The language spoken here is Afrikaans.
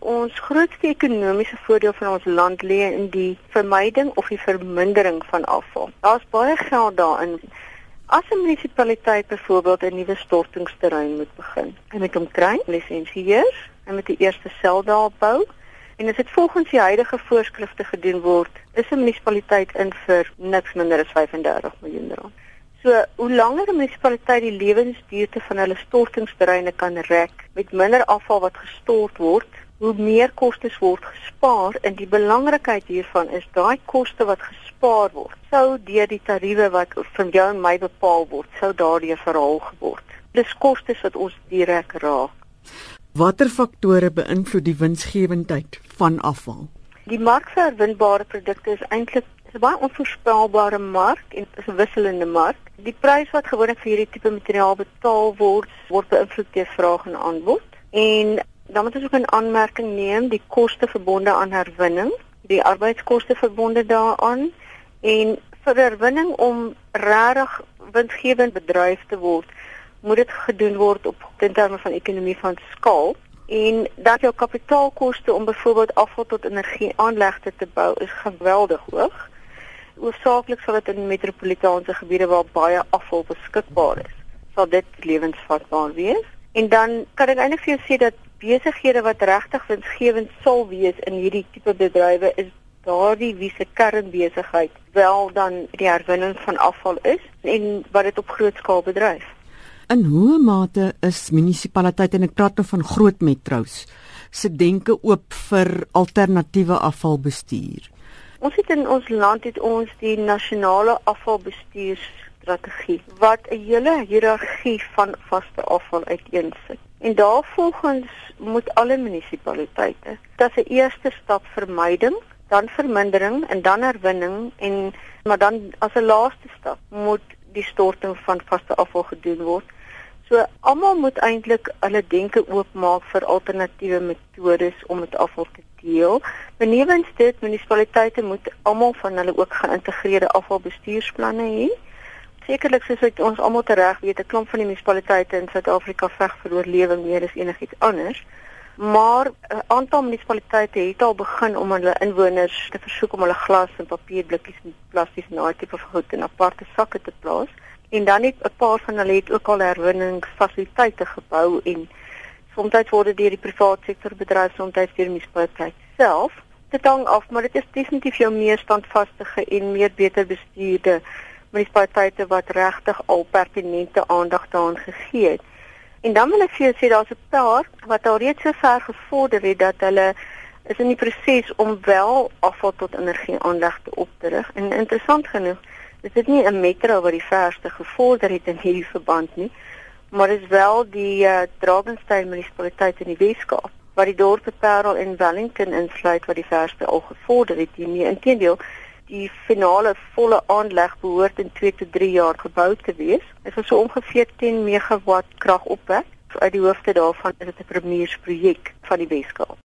Ons grootste ekonomiese voordeel van ons land lê in die vermyding of die vermindering van afval. Daar's baie geld daarin. As 'n munisipaliteit byvoorbeeld 'n nuwe stortingsterrein moet begin, en met hom kry lisensieer en met die eerste sel daar bou, en as dit volgens die huidige voorskrifte gedoen word, is 'n munisipaliteit in vir niks minder as 35 miljoen rand. So, hoe langer 'n munisipaliteit die lewensduurte van hulle stortingsterreine kan rek met minder afval wat gestort word, hoe meer kostes word gespaar en die belangrikheid hiervan is daai koste wat gespaar word sou deur die tariewe wat van jou en my bepaal word sou daardie verhaal geword. Dis kostes wat ons direk raak. Watter faktore beïnvloed die winsgewendheid van afval? Die mark vir herwinbare produkte is eintlik 'n baie onvoorspelbare mark en 'n wisselende mark. Die prys wat gewoonlik vir hierdie tipe materiaal betaal word, word beïnvloed deur vraag en aanbod. En dan moet ons ook 'n aanmerking neem die koste verbonde aan herwinning, die arbeidskoste verbonde daaraan en vir herwinning om regtig winsgewend bedryf te word, moet dit gedoen word op in terme van ekonomie van skaal en dat jou kapitaalkoste om byvoorbeeld afval tot energie aanlegte te bou is geweldig hoog. Oorsaaklik sal dit in metropolitaanse gebiede waar baie afval beskikbaar is, sal dit lewensvatbaar wees. En dan kan ek eintlik vir jou sê dat besighede wat regtig winsgewend sal wees in hierdie tipe bedrywe is daardie wie se kernbesigheid wel dan die herwinning van afval is en wat dit op groot skaal bedryf. In hoe mate is munisipaliteite en ek praat nou van groot metro's se denke oop vir alternatiewe afvalbestuur? Ons het in ons land het ons die nasionale afvalbestuurstrategie wat 'n hele hiërargie van vaste afval uiteensit. En daarvolgens moet alle munisipaliteite dat se eerste stap vermyding, dan vermindering en dan herwinning en maar dan as 'n laaste stap moet die storting van vaste afval gedoen word. So almal moet eintlik hulle denke oopmaak vir alternatiewe metodes om met afval te deel. Benewens dit munisipaliteite moet almal van hulle ook geïntegreerde afvalbestuursplanne hê sekerlik soos wat ons almal tereg weet, 'n klomp van die munisipaliteite in Suid-Afrika veg vir oorlewing meer as enigiets anders. Maar 'n aantal munisipaliteite het al begin om hulle inwoners te versoek om hulle glas en papierblikkies en plastiek en daai tipe goed in aparte sakke te plaas. En dan het 'n paar van hulle het ook al herwinningsfasiliteite gebou en soms word dit deur die private sektor bedryf, soms deur die munisipaliteit self. Dit hang af, maar dit is definitief jou meer standvastige en meer beter bestuurde munisipaliteite wat regtig al pertinente aandag daaraan gegee het. En dan wil ek vir jou sê daar's 'n paar wat al reeds so ver gevorder het dat hulle is in die proses om wel afval tot energie aanlegte op te rig. En interessant genoeg, is dit nie 'n metro wat die verste gevorder het in hierdie verband nie, maar is wel die uh, Drakensberg munisipaliteit in die Weskaap wat die dorpe Parel en Wellington insluit wat die verste al gevorder het. Nie inteendeel die finale volle aanleg behoort in 2 tot 3 jaar gebou te wees. Dit is so ongeveer 10 megawatt krag opwek. Uit die hoofde daarvan is dit 'n premiersprojek van die Weskaap.